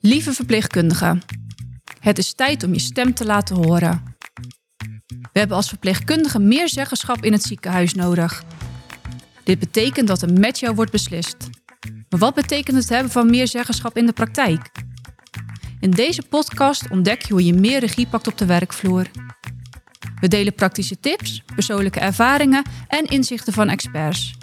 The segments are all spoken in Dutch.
Lieve verpleegkundige, het is tijd om je stem te laten horen. We hebben als verpleegkundige meer zeggenschap in het ziekenhuis nodig. Dit betekent dat er met jou wordt beslist. Maar wat betekent het hebben van meer zeggenschap in de praktijk? In deze podcast ontdek je hoe je meer regie pakt op de werkvloer. We delen praktische tips, persoonlijke ervaringen en inzichten van experts.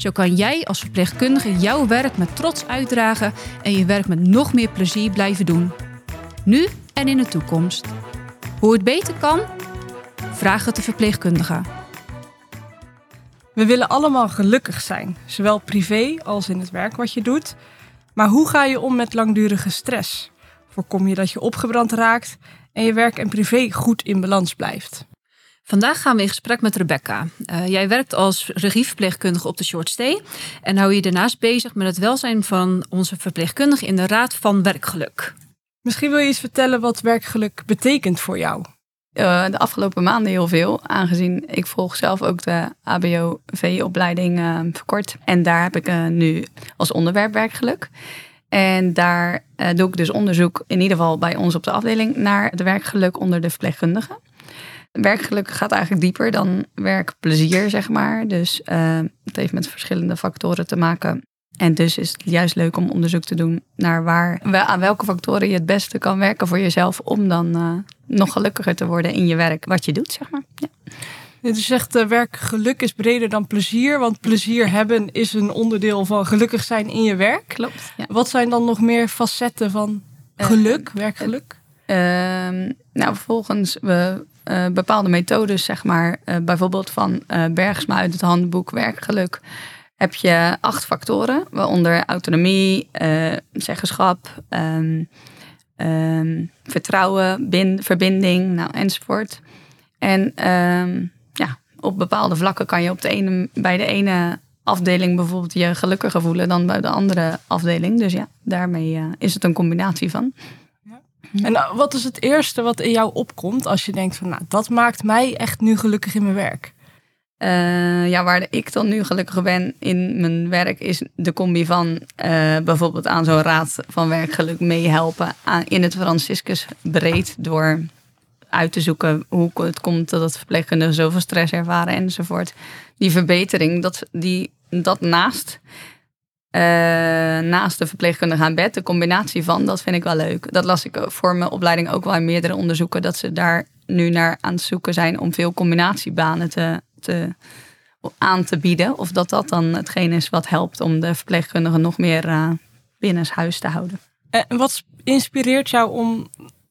Zo kan jij als verpleegkundige jouw werk met trots uitdragen en je werk met nog meer plezier blijven doen. Nu en in de toekomst. Hoe het beter kan? Vraag het de verpleegkundige. We willen allemaal gelukkig zijn, zowel privé als in het werk wat je doet. Maar hoe ga je om met langdurige stress? Voorkom je dat je opgebrand raakt en je werk en privé goed in balans blijft? Vandaag gaan we in gesprek met Rebecca. Uh, jij werkt als regieverpleegkundige op de Short Stay en hou je daarnaast bezig met het welzijn van onze verpleegkundigen in de Raad van Werkgeluk. Misschien wil je iets vertellen wat werkgeluk betekent voor jou? Uh, de afgelopen maanden heel veel, aangezien ik volg zelf ook de ABO-V-opleiding uh, verkort. En daar heb ik nu als onderwerp werkgeluk. En daar doe ik dus onderzoek, in ieder geval bij ons op de afdeling, naar het werkgeluk onder de verpleegkundigen. Werkgeluk gaat eigenlijk dieper dan werkplezier, zeg maar. Dus uh, het heeft met verschillende factoren te maken. En dus is het juist leuk om onderzoek te doen naar waar, aan welke factoren je het beste kan werken voor jezelf om dan uh, nog gelukkiger te worden in je werk, wat je doet, zeg maar. Ja. Je zegt uh, werkgeluk is breder dan plezier, want plezier hebben is een onderdeel van gelukkig zijn in je werk. Klopt. Ja. Wat zijn dan nog meer facetten van geluk, werkgeluk? Ehm, nou, volgens we uh, bepaalde methodes, zeg maar, uh, bijvoorbeeld van uh, Bergsma uit het handboek Werkgeluk, heb je acht factoren, waaronder autonomie, zeggenschap, um, um, vertrouwen, bin, verbinding, nou, enzovoort. En um, ja, op bepaalde vlakken kan je op de ene, bij de ene afdeling bijvoorbeeld je gelukkiger voelen dan bij de andere afdeling. Dus ja, daarmee is het een combinatie van. En nou, wat is het eerste wat in jou opkomt als je denkt van, nou, dat maakt mij echt nu gelukkig in mijn werk? Uh, ja, waar ik dan nu gelukkig ben in mijn werk is de combi van uh, bijvoorbeeld aan zo'n raad van werkgeluk meehelpen in het Franciscus breed door uit te zoeken hoe het komt dat verpleegkundigen zoveel stress ervaren enzovoort. Die verbetering, dat, die, dat naast uh, naast de verpleegkundige aan bed. De combinatie van, dat vind ik wel leuk. Dat las ik voor mijn opleiding ook wel in meerdere onderzoeken. Dat ze daar nu naar aan het zoeken zijn om veel combinatiebanen te, te, aan te bieden. Of dat dat dan hetgeen is wat helpt om de verpleegkundige nog meer uh, binnen huis te houden. En wat inspireert jou om,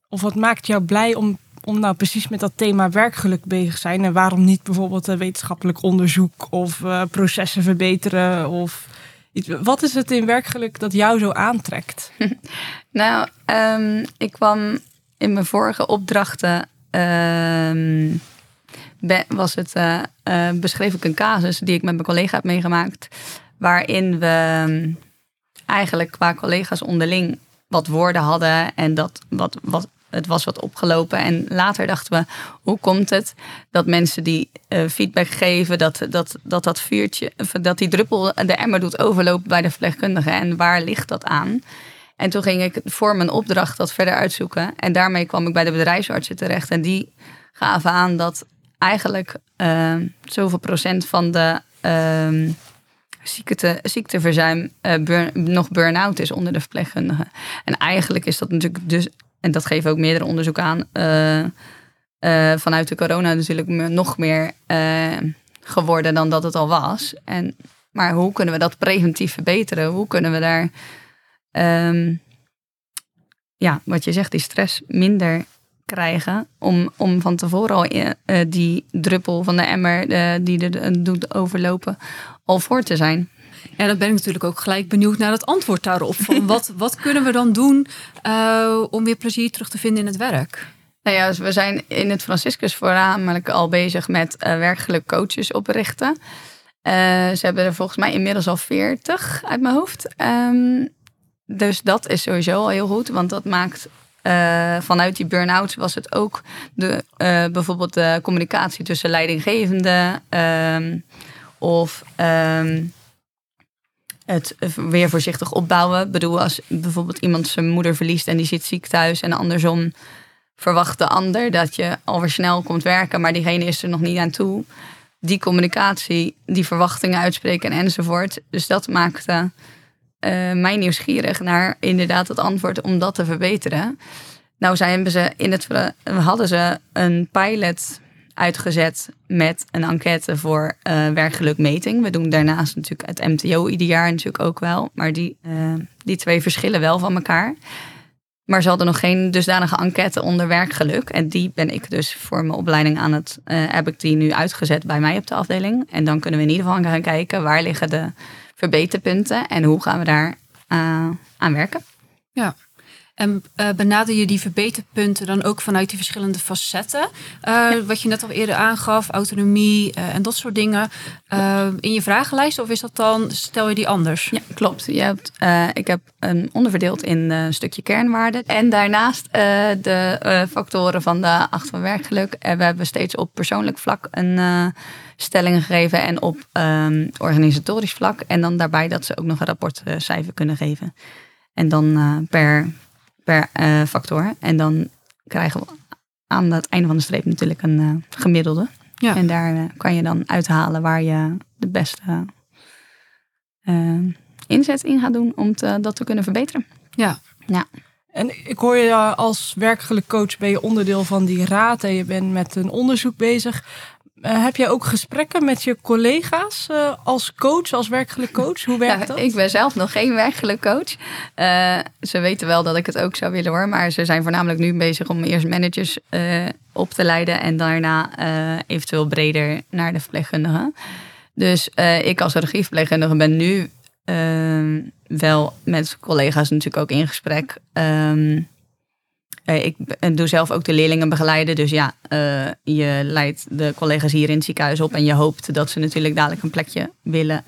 of wat maakt jou blij om, om nou precies met dat thema werkgeluk bezig te zijn? En waarom niet bijvoorbeeld wetenschappelijk onderzoek of processen verbeteren of wat is het in werkgeluk dat jou zo aantrekt? nou, um, ik kwam in mijn vorige opdrachten. Um, was het, uh, uh, beschreef ik een casus die ik met mijn collega heb meegemaakt. Waarin we um, eigenlijk qua collega's onderling wat woorden hadden. En dat wat, wat het was wat opgelopen. En later dachten we, hoe komt het dat mensen die uh, feedback geven, dat, dat, dat dat vuurtje, dat die druppel de emmer doet overlopen bij de verpleegkundige. En waar ligt dat aan? En toen ging ik voor mijn opdracht dat verder uitzoeken. En daarmee kwam ik bij de bedrijfsartsen terecht. En die gaven aan dat eigenlijk uh, zoveel procent van de uh, ziekte, ziekteverzuim burn, nog burn-out is onder de verpleegkundigen. En eigenlijk is dat natuurlijk dus en dat geeft ook meerdere onderzoeken aan, uh, uh, vanuit de corona natuurlijk nog meer uh, geworden dan dat het al was. En, maar hoe kunnen we dat preventief verbeteren? Hoe kunnen we daar, um, ja, wat je zegt, die stress minder krijgen om, om van tevoren al die druppel van de emmer die er doet overlopen al voor te zijn. Ja, dan ben ik natuurlijk ook gelijk benieuwd naar het antwoord daarop. Van wat, wat kunnen we dan doen uh, om weer plezier terug te vinden in het werk? Nou ja, we zijn in het Franciscus voornamelijk al bezig met uh, werkgeluk coaches oprichten. Uh, ze hebben er volgens mij inmiddels al 40 uit mijn hoofd. Um, dus dat is sowieso al heel goed, want dat maakt uh, vanuit die burn-out was het ook de, uh, bijvoorbeeld de communicatie tussen leidinggevenden um, of um, het weer voorzichtig opbouwen. Ik bedoel, als bijvoorbeeld iemand zijn moeder verliest en die zit ziek thuis en andersom verwacht de ander dat je alweer snel komt werken, maar diegene is er nog niet aan toe. Die communicatie, die verwachtingen uitspreken enzovoort. Dus dat maakte uh, mij nieuwsgierig naar inderdaad het antwoord om dat te verbeteren. Nou zijn ze in het, hadden ze een pilot uitgezet met een enquête voor uh, werkgelukmeting. We doen daarnaast natuurlijk het MTO ieder jaar natuurlijk ook wel. Maar die, uh, die twee verschillen wel van elkaar. Maar ze hadden nog geen dusdanige enquête onder werkgeluk. En die ben ik dus voor mijn opleiding aan het, uh, heb ik die nu uitgezet bij mij op de afdeling. En dan kunnen we in ieder geval gaan kijken waar liggen de verbeterpunten en hoe gaan we daar aan werken. Ja, en uh, benader je die verbeterpunten dan ook vanuit die verschillende facetten? Uh, Wat je net al eerder aangaf, autonomie uh, en dat soort dingen. in je vragenlijst of is dat dan, stel je die anders? Ja, klopt. Je hebt, ik heb een onderverdeeld in een stukje kernwaarden. En daarnaast de factoren van de acht van werkgeluk. En we hebben steeds op persoonlijk vlak een stelling gegeven en op um, organisatorisch vlak. En dan daarbij dat ze ook nog een rapportcijfer kunnen geven. En dan per per uh, factor. En dan krijgen we aan het einde van de streep natuurlijk een uh, gemiddelde. Ja. En daar uh, kan je dan uithalen waar je de beste inzet in gaat doen om te, dat te kunnen verbeteren. Ja. ja. En ik hoor je als werkelijk coach ben je onderdeel van die raad en je bent met een onderzoek bezig. Uh, heb jij ook gesprekken met je collega's uh, als coach, als werkelijk coach? Hoe werkt ja, dat? Ik ben zelf nog geen werkelijk coach. Uh, ze weten wel dat ik het ook zou willen hoor. Maar ze zijn voornamelijk nu bezig om eerst managers op te leiden. En daarna eventueel breder naar de verpleegkundigen. Dus ik als regieverpleegkundige ben nu wel met collega's natuurlijk ook in gesprek. Um, eh, ik doe zelf ook de leerlingen begeleiden. Dus ja, uh, je leidt de collega's hier in het ziekenhuis op. En je hoopt dat ze natuurlijk dadelijk een plekje willen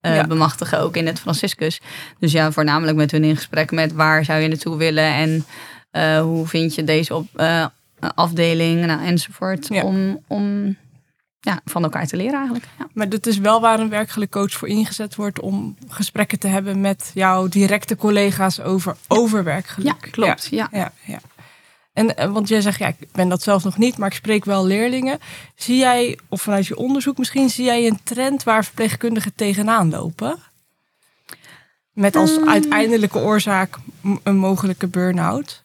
uh, bemachtigen. Ook in het Franciscus. Dus ja, voornamelijk met hun in gesprek met waar zou je naartoe willen. En uh, hoe vind je deze op, afdeling nou, enzovoort. Om, om ja, van elkaar te leren eigenlijk. Ja. Maar dat is wel waar een werkelijk coach voor ingezet wordt om gesprekken te hebben met jouw directe collega's over, over werkgeluk. Ja, klopt. Ja. Ja, ja. En, eh, want jij zegt, ja, ik ben dat zelf nog niet, maar ik spreek wel leerlingen. Zie jij, of vanuit je onderzoek misschien, zie jij een trend waar verpleegkundigen tegenaan lopen? Met als um, uiteindelijke oorzaak een mogelijke burn-out?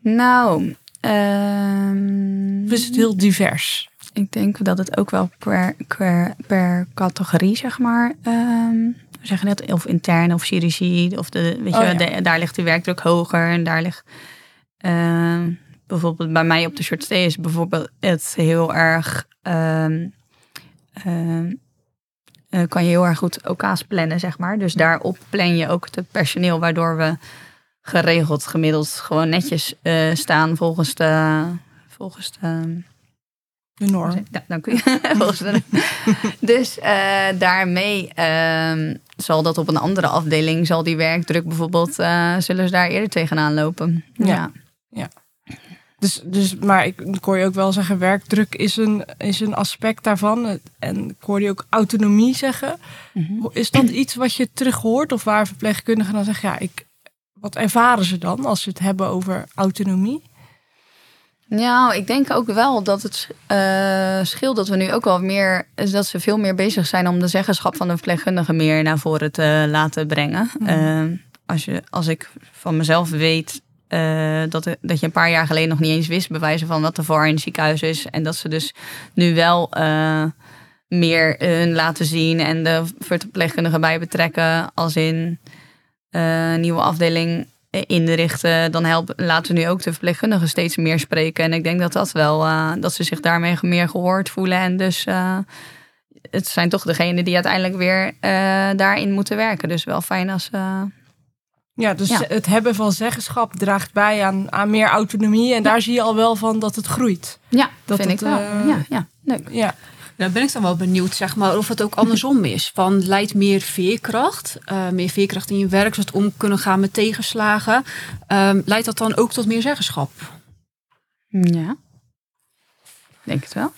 Nou, um, is het heel divers? Ik denk dat het ook wel per, per, per categorie, zeg maar, um, we zeggen net, of interne of chirurgie, of de, weet je, oh, ja. de, daar ligt de werkdruk hoger en daar ligt. Uh, bijvoorbeeld bij mij op de short stay is bijvoorbeeld het heel erg. Uh, uh, kan je heel erg goed OK's plannen, zeg maar. Dus daarop plan je ook het personeel, waardoor we geregeld, gemiddeld, gewoon netjes uh, staan volgens de. Volgens de de norm. Ja, dank u. dus uh, daarmee zal dat op een andere afdeling, zal die werkdruk bijvoorbeeld, uh, zullen ze daar eerder tegenaan lopen. Ja. ja. ja. Dus, dus, maar ik, ik hoor je ook wel zeggen, werkdruk is een, is een aspect daarvan. En ik hoor je ook autonomie zeggen. Mm -hmm. Is dat iets wat je terug hoort of waar verpleegkundigen dan zeggen, ja, ik, wat ervaren ze dan als ze het hebben over autonomie? Ja, ik denk ook wel dat het uh, scheelt dat we nu ook wel meer, dat ze veel meer bezig zijn om de zeggenschap van de verpleegkundige meer naar voren te laten brengen. Mm. Uh, als, je, als ik van mezelf weet uh, dat, dat je een paar jaar geleden nog niet eens wist, bewijzen van wat er voor in het ziekenhuis is. En dat ze dus nu wel meer hun laten zien en de verpleegkundige bij betrekken, als in nieuwe afdeling inrichten, dan helpen, laten we nu ook de verpleegkundigen steeds meer spreken. En ik denk dat dat wel, uh, dat ze zich daarmee meer gehoord voelen. En dus uh, het zijn toch degenen die uiteindelijk weer uh, daarin moeten werken. Dus wel fijn als. ja, dus ja. het hebben van zeggenschap draagt bij aan, aan meer autonomie. En daar zie je al wel van dat het groeit. Ja, dat vind het, ik wel. ja, ja, leuk. Ja. Daar ben ik dan wel benieuwd, zeg maar, of het ook andersom is. Van leidt meer veerkracht, uh, meer veerkracht in je werk, zodat om kunnen gaan met tegenslagen. Um, leidt dat dan ook tot meer zeggenschap? Ja, denk het wel.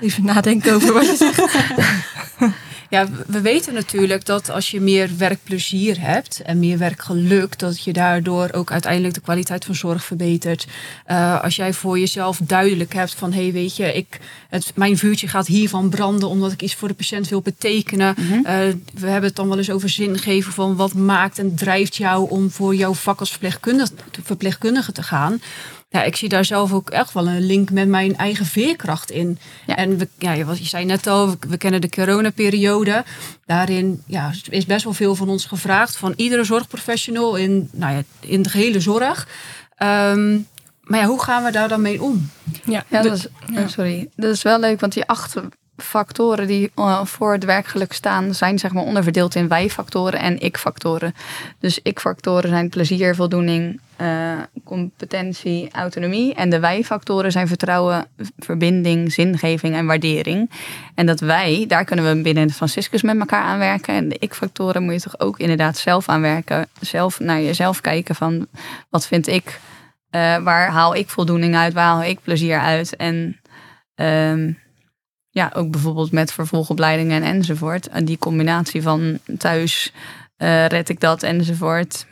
Even nadenken over wat je zegt. Ja, we weten natuurlijk dat als je meer werkplezier hebt en meer werkgeluk, dat je daardoor ook uiteindelijk de kwaliteit van zorg verbetert. Uh, als jij voor jezelf duidelijk hebt van hé, hey, weet je, ik, het, mijn vuurtje gaat hiervan branden omdat ik iets voor de patiënt wil betekenen. Mm -hmm. uh, we hebben het dan wel eens over zin geven van wat maakt en drijft jou om voor jouw vak als verpleegkundige, verpleegkundige te gaan ja, ik zie daar zelf ook echt wel een link met mijn eigen veerkracht in. Ja. En we, ja, je zei net al, we, we kennen de coronaperiode. Daarin ja, is best wel veel van ons gevraagd, van iedere zorgprofessional in, nou ja, in de gehele zorg. Um, maar ja, hoe gaan we daar dan mee om? Ja, ja, dat is, ja. sorry. Dat is wel leuk, want die acht factoren die uh, voor het werkgeluk staan, zijn zeg maar onderverdeeld in wij-factoren en ik-factoren. Dus ik-factoren zijn plezier, voldoening, uh, competentie, autonomie. En de wij-factoren zijn vertrouwen, verbinding, zingeving en waardering. En dat wij, daar kunnen we binnen Franciscus met elkaar aan werken. En de ik-factoren moet je toch ook inderdaad zelf aanwerken. Zelf naar jezelf kijken van wat vind ik, uh, waar haal ik voldoening uit, waar haal ik plezier uit. En um, ja, ook bijvoorbeeld met vervolgopleidingen en enzovoort. En die combinatie van thuis uh, red ik dat enzovoort.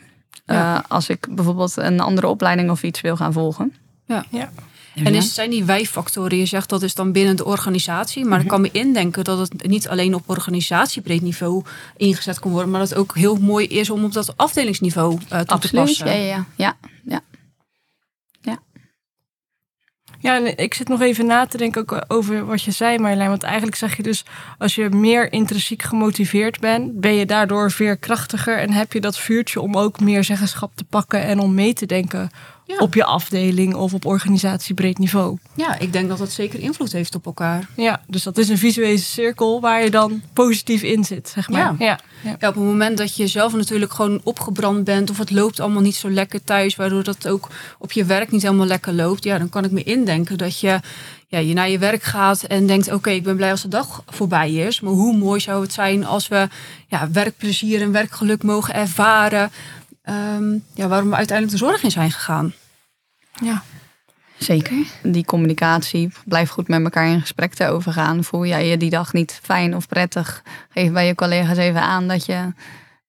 Ja. Uh, als ik bijvoorbeeld een andere opleiding of iets wil gaan volgen. Ja. ja. En is, zijn die wij-factoren, je zegt dat is dan binnen de organisatie, maar mm -hmm. ik kan me indenken dat het niet alleen op organisatiebreed niveau ingezet kan worden, maar dat het ook heel mooi is om op dat afdelingsniveau uh, toe Absoluut, te passen. Ja, ja, ja. ja. Ja, en ik zit nog even na te denken ook over wat je zei, Marjolein. Want eigenlijk zeg je dus, als je meer intrinsiek gemotiveerd bent, ben je daardoor veerkrachtiger en heb je dat vuurtje om ook meer zeggenschap te pakken en om mee te denken ja. op je afdeling of op organisatiebreed niveau. Ja, ik denk dat dat zeker invloed heeft op elkaar. Ja, dus dat is een visuele cirkel waar je dan positief in zit, zeg maar. Ja. Ja. ja. op het moment dat je zelf natuurlijk gewoon opgebrand bent of het loopt allemaal niet zo lekker thuis, waardoor dat ook op je werk niet helemaal lekker loopt, ja, dan kan ik me indenken dat je ja, je naar je werk gaat en denkt: Oké, okay, ik ben blij als de dag voorbij is. Maar hoe mooi zou het zijn als we ja, werkplezier en werkgeluk mogen ervaren? Um, ja, waarom we uiteindelijk de zorg in zijn gegaan. Ja, zeker. Die communicatie, blijf goed met elkaar in gesprek te overgaan. Voel jij je die dag niet fijn of prettig? Geef bij je collega's even aan dat je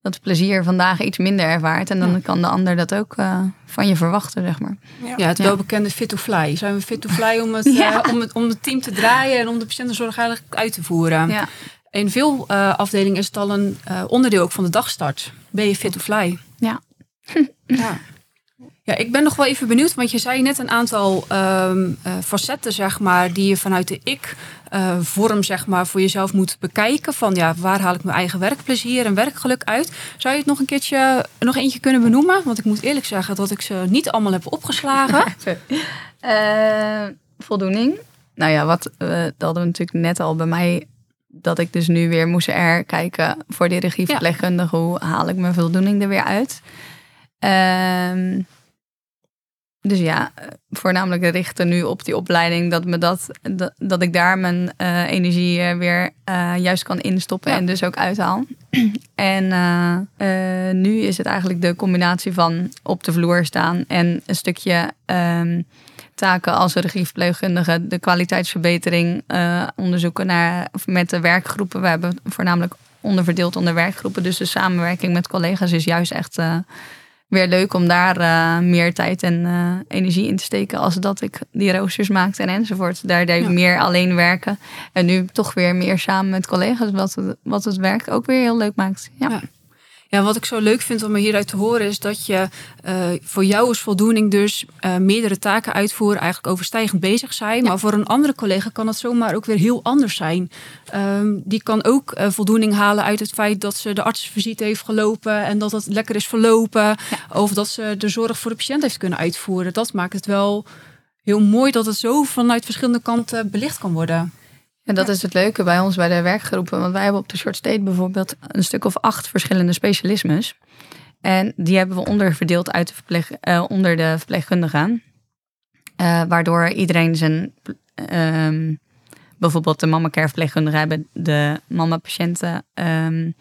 dat plezier vandaag iets minder ervaart. En dan ja. kan de ander dat ook uh, van je verwachten, zeg maar. Ja, ja het welbekende fit to fly. Zijn we fit to fly om het, ja. uh, om het, om het team te draaien en om de patiëntenzorg eigenlijk uit te voeren? Ja. In veel uh, afdelingen is het al een onderdeel ook van de dagstart. Ben je fit to fly? Ja. Ja. Ja, ik ben nog wel even benieuwd, want je zei net een aantal um, uh, facetten, zeg maar, die je vanuit de ik-vorm, uh, zeg maar, voor jezelf moet bekijken. Van ja, waar haal ik mijn eigen werkplezier en werkgeluk uit? Zou je het nog een keertje, nog eentje kunnen benoemen? Want ik moet eerlijk zeggen dat ik ze niet allemaal heb opgeslagen. uh, voldoening. Nou ja, wat dat hadden we natuurlijk net al bij mij dat ik dus nu weer moest er kijken voor die regieverpleegkundige. Ja. Hoe haal ik mijn voldoening er weer uit? Um, dus ja, voornamelijk richten nu op die opleiding. Dat, me dat, dat, dat ik daar mijn uh, energie uh, weer uh, juist kan instoppen ja. en dus ook uithaal. en nu is het eigenlijk de combinatie van op de vloer staan en een stukje um, taken als regieverpleegkundige. De kwaliteitsverbetering onderzoeken naar, met de werkgroepen. We hebben voornamelijk onderverdeeld onder werkgroepen. Dus de samenwerking met collega's is juist echt weer leuk om daar uh, meer tijd en uh, energie in te steken als dat ik die roosters maakte en enzovoort. Daar deed ik ja. meer alleen werken en nu toch weer meer samen met collega's, wat het, wat het werk ook weer heel leuk maakt. Ja. ja. Ja, wat ik zo leuk vind om hieruit te horen is dat je uh, voor jou is voldoening dus uh, meerdere taken uitvoeren, eigenlijk overstijgend bezig zijn. Ja. Maar voor een andere collega kan dat zomaar ook weer heel anders zijn. Um, die kan ook uh, voldoening halen uit het feit dat ze de artsvisite heeft gelopen en dat het lekker is verlopen. Ja. Of dat ze de zorg voor de patiënt heeft kunnen uitvoeren. Dat maakt het wel heel mooi dat het zo vanuit verschillende kanten belicht kan worden. En dat is het leuke bij ons bij de werkgroepen. Want wij hebben op de Short State bijvoorbeeld een stuk of acht verschillende specialismes. En die hebben we onderverdeeld uit de verpleeg, uh, onder de verpleegkundigen. Uh, waardoor iedereen zijn... Um, bijvoorbeeld de mama care verpleegkundigen hebben de mama-patiënten. Um,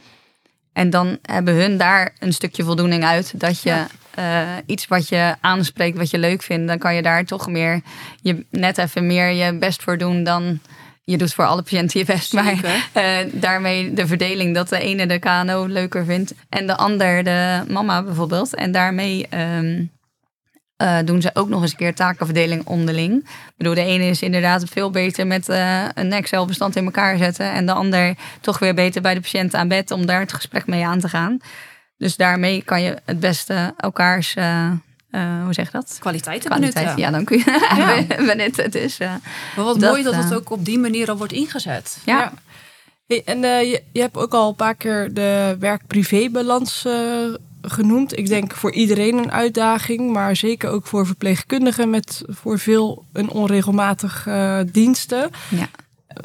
en dan hebben hun daar een stukje voldoening uit. Dat je ja. uh, iets wat je aanspreekt, wat je leuk vindt... dan kan je daar toch meer je, net even meer je best voor doen dan je doet voor alle patiënten je best. Maar eh, daarmee de verdeling dat de ene de KNO leuker vindt en de ander de mama bijvoorbeeld. En daarmee ehm, eh, doen ze ook nog eens een keer takenverdeling onderling. Ik bedoel, de ene is inderdaad veel beter met eh, een Excel-bestand in elkaar zetten. En de ander toch weer beter bij de patiënt aan bed om daar het gesprek mee aan te gaan. Dus daarmee kan je het beste elkaars, eh, eh, hoe zeg je dat? Kwaliteiten Kwaliteit. benutten. Ja, dan kun je Ja. benutten. Dus, eh, Maar wat Dat, mooi dat het eh, ook op die manier al wordt ingezet. ja. Ja. Hey, en eh, je, je hebt ook al een paar keer de werk-privé-balans eh, genoemd. Ik denk voor iedereen een uitdaging, maar zeker ook voor verpleegkundigen met voor veel een onregelmatig eh, diensten. Ja.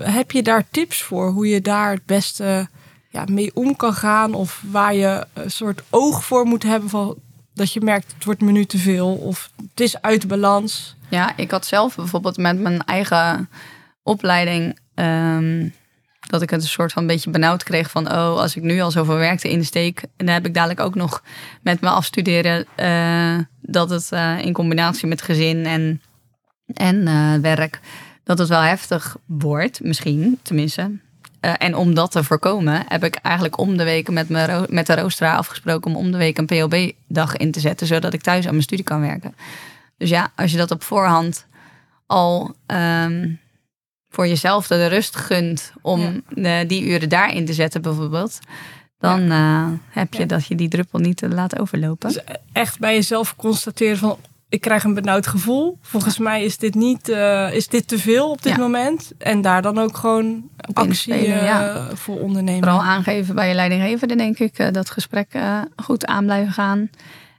Heb je daar tips voor hoe je daar het beste ja, mee om kan gaan? Of waar je een soort oog voor moet hebben van dat je merkt het wordt me nu te veel of het is uit balans. Ja, ik had zelf bijvoorbeeld met mijn eigen opleiding. ehm, dat ik het een soort van beetje benauwd kreeg van... oh, als ik nu al zoveel werk erin steek... dan heb ik dadelijk ook nog met mijn afstuderen... eh, dat het eh, in combinatie met gezin en, en eh, werk... dat het wel heftig wordt, misschien, tenminste. Eh, en om dat te voorkomen heb ik eigenlijk om de week met, mijn met de roostra afgesproken... om om de week een POB-dag in te zetten... zodat ik thuis aan mijn studie kan werken. Dus ja, als je dat op voorhand al ehm, voor jezelf de rust gunt om eh, die uren daarin te zetten bijvoorbeeld, dan eh, heb je Ja. dat je die druppel niet laat overlopen. Dus echt bij jezelf constateren van ik krijg een benauwd gevoel. Volgens mij is dit niet eh, is dit te veel op dit Ja. moment. En daar dan ook gewoon actie inspelen, eh, ja. voor ondernemen. Vooral aangeven bij je leidinggevende, denk ik, eh, dat gesprek goed aan blijven gaan.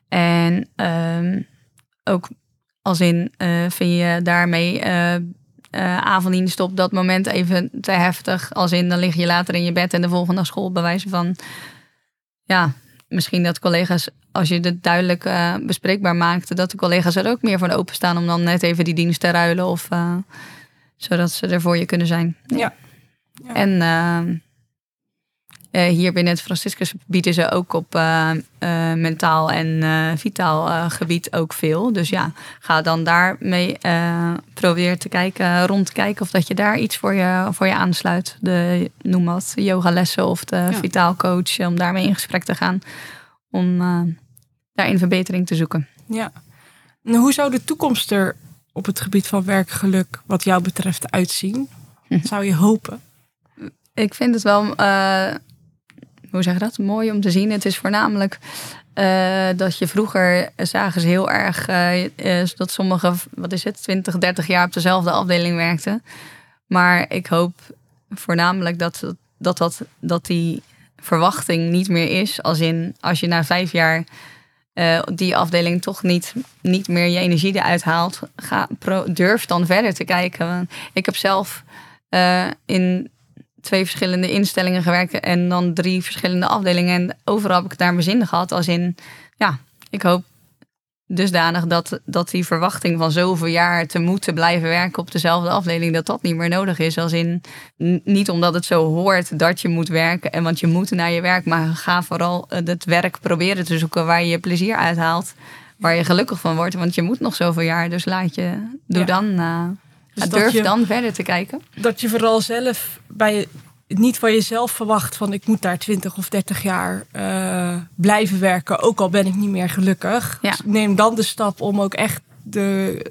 En ehm, ook als in, vind je daarmee eh avonddienst op dat moment even te heftig. Als in, dan lig je later in je bed en de volgende dag school bewijzen van... Ja, misschien dat collega's, als je het duidelijk eh, bespreekbaar maakt... dat de collega's er ook meer voor openstaan om dan net even die dienst te ruilen. Of, eh, zodat ze er voor je kunnen zijn. Ja. Ja. En eh, hier binnen het Franciscus bieden ze ook op eh, eh, mentaal en vitaal gebied ook veel. Dus ja, ga dan daarmee probeer te kijken, rond te kijken of dat je daar iets voor je, voor je aansluit. De, noem wat, yogalessen of de vitaal coach, om daarmee in gesprek te gaan. Om daarin verbetering te zoeken. Ja. En hoe zou de toekomst er op het gebied van werkgeluk wat jou betreft uitzien? Mhm. Zou je hopen? Ik vind het wel, hoe zeg je dat? Mooi om te zien. Het is voornamelijk eh, dat je vroeger zagen ze heel erg eh, eh, dat sommigen, wat is het, 20, 30 jaar op dezelfde afdeling werkten. Maar ik hoop voornamelijk dat, dat, dat, dat die verwachting niet meer is. Als in, als je na vijf jaar die afdeling toch niet, niet meer je energie eruit haalt, ga, durf dan verder te kijken. Ik heb zelf in twee verschillende instellingen gewerkt en dan drie verschillende afdelingen. En overal heb ik het naar mijn zin gehad. Als in, ja, ik hoop dusdanig dat, dat die verwachting van zoveel jaar te moeten blijven werken op dezelfde afdeling, dat dat niet meer nodig is. Als in, niet omdat het zo hoort dat je moet werken en want je moet naar je werk, maar ga vooral eh, het werk proberen te zoeken waar je je plezier uithaalt. Waar je gelukkig van wordt, want je moet nog zoveel jaar. Dus laat je, doe Ja. dan, eh, Dus dat durf je- dan verder te kijken. Dat je vooral zelf bij niet van jezelf verwacht van ik moet daar 20 of 30 jaar eh, blijven werken, ook al ben ik niet meer gelukkig. Ja. Dus neem dan de stap om ook echt de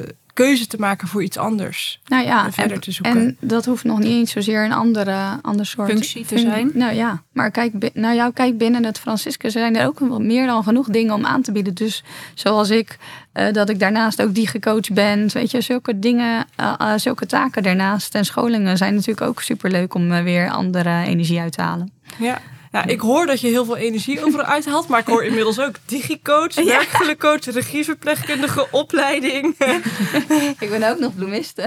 keuze te maken voor iets anders. Nou ja, en verder en, te zoeken. en dat hoeft nog niet eens zozeer een andere, ander soort Functie te zijn. Nou ja, maar kijk, nou ja, kijk binnen het Franciscus zijn er ook wel meer dan genoeg dingen om aan te bieden. Dus zoals ik, eh, dat ik daarnaast ook die gecoacht ben. Weet je, zulke dingen, eh, eh, zulke taken daarnaast. En scholingen zijn natuurlijk ook superleuk om weer andere energie uit te halen. Ja. Ja, ik hoor dat je heel veel energie overal uithaalt, maar ik hoor inmiddels ook digicoach, werkgelukcoach, regieverpleegkundige opleiding. Ik ben ook nog bloemiste.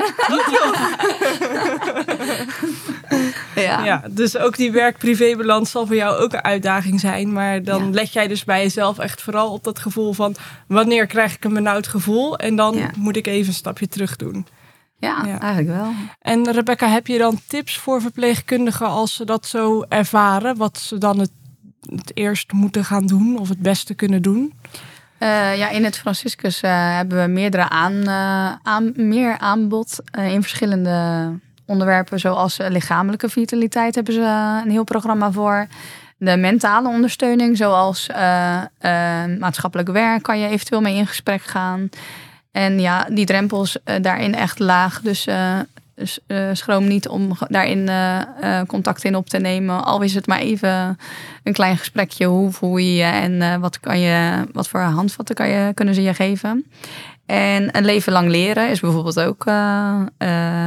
ja. Ja, dus ook die werk-privébalans zal voor jou ook een uitdaging zijn. Maar dan Ja. let jij dus bij jezelf echt vooral op dat gevoel van... wanneer krijg ik een benauwd gevoel? En dan moet ik even een stapje terug doen. Ja, Ja. eigenlijk wel. En Rebecca, heb je dan tips voor verpleegkundigen als ze dat zo ervaren? Wat ze dan het, het eerst moeten gaan doen of het beste kunnen doen? Eh, ja, in het Franciscus eh, hebben we meerdere aan, eh, aan, meer aanbod in verschillende onderwerpen zoals lichamelijke vitaliteit hebben ze een heel programma voor. De mentale ondersteuning, zoals maatschappelijk werk, kan je eventueel mee in gesprek gaan. En ja, die drempels eh, daarin echt laag. Dus eh, eh, schroom niet om daarin contact in op te nemen. Al is het maar even een klein gesprekje. Hoe voel je je en wat, kan je, wat voor handvatten kan je, kunnen ze je geven? En een leven lang leren is bijvoorbeeld ook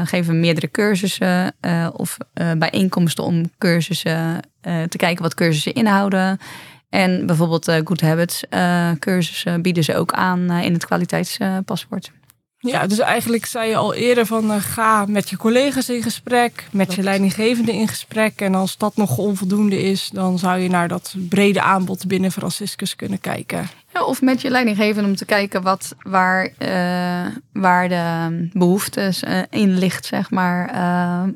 geven meerdere cursussen of bijeenkomsten om cursussen te kijken wat cursussen inhouden. En bijvoorbeeld eh, Good Habits eh, cursussen bieden ze ook aan eh, in het kwaliteitspaspoort. Ja, dus eigenlijk zei je al eerder van ga met je collega's in gesprek, met je leidinggevende in gesprek. En als dat nog onvoldoende is, dan zou je naar dat brede aanbod binnen Franciscus kunnen kijken. Ja, of met je leidinggevende om te kijken wat, waar, waar de behoeftes eh, in ligt, zeg maar,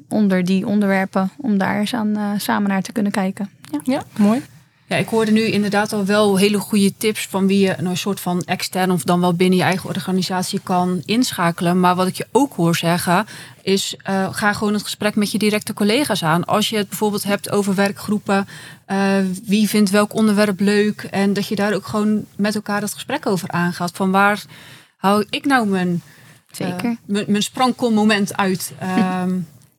onder die onderwerpen. Om daar eens aan samen naar te kunnen kijken. Ja. Ja, mooi. Ja, ik hoorde nu inderdaad al wel hele goede tips van wie je een soort van extern of dan wel binnen je eigen organisatie kan inschakelen. Maar wat ik je ook hoor zeggen is eh, ga gewoon het gesprek met je directe collega's aan. Als je het bijvoorbeeld hebt over werkgroepen, eh, wie vindt welk onderwerp leuk en dat je daar ook gewoon met elkaar het gesprek over aangaat. Van waar hou ik nou mijn, Zeker. eh, mijn, mijn sprankelmoment uit?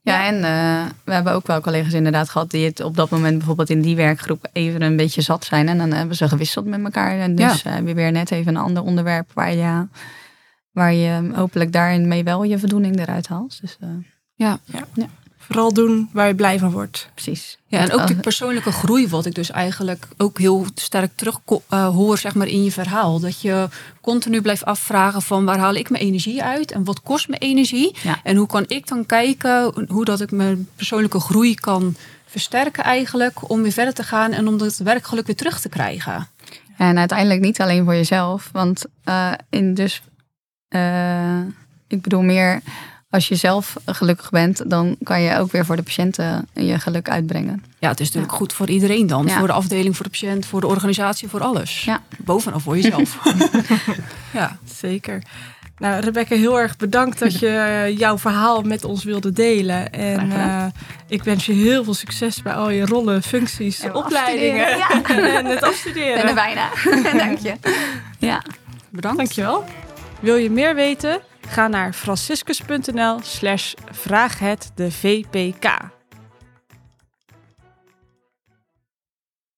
Ja, en eh, we hebben ook wel collega's inderdaad gehad die het op dat moment bijvoorbeeld in die werkgroep even een beetje zat zijn. En dan hebben ze gewisseld met elkaar. En dus eh, heb je weer net even een ander onderwerp waar je, waar je hopelijk daarin mee wel je voldoening eruit haalt. Dus eh, ja. Vooral doen waar je blij van wordt. precies. Ja, en ook die persoonlijke groei, wat ik dus eigenlijk ook heel sterk terug eh, hoor zeg maar, in je verhaal. Dat je continu blijft afvragen van waar haal ik mijn energie uit en wat kost me energie? Ja. En hoe kan ik dan kijken hoe dat ik mijn persoonlijke groei kan versterken eigenlijk om weer verder te gaan en om dat werkgeluk weer terug te krijgen. En uiteindelijk niet alleen voor jezelf. Want eh, in dus, eh, ik bedoel meer, als je zelf gelukkig bent, dan kan je ook weer voor de patiënten je geluk uitbrengen. Ja, het is natuurlijk goed voor iedereen dan. Ja. Voor de afdeling, voor de patiënt, voor de organisatie, voor alles. Ja. Bovenal voor jezelf. ja. Zeker. Nou, Rebecca, heel erg bedankt dat je eh, jouw verhaal met ons wilde delen. En eh, ik wens je heel veel succes bij al je rollen, functies, En opleidingen afstuderen, en het afstuderen. Er bijna. Dank je. Ja. Bedankt. Dankjewel. Wil je meer weten? Ga naar franciscus.nl slash vraag het de VPK.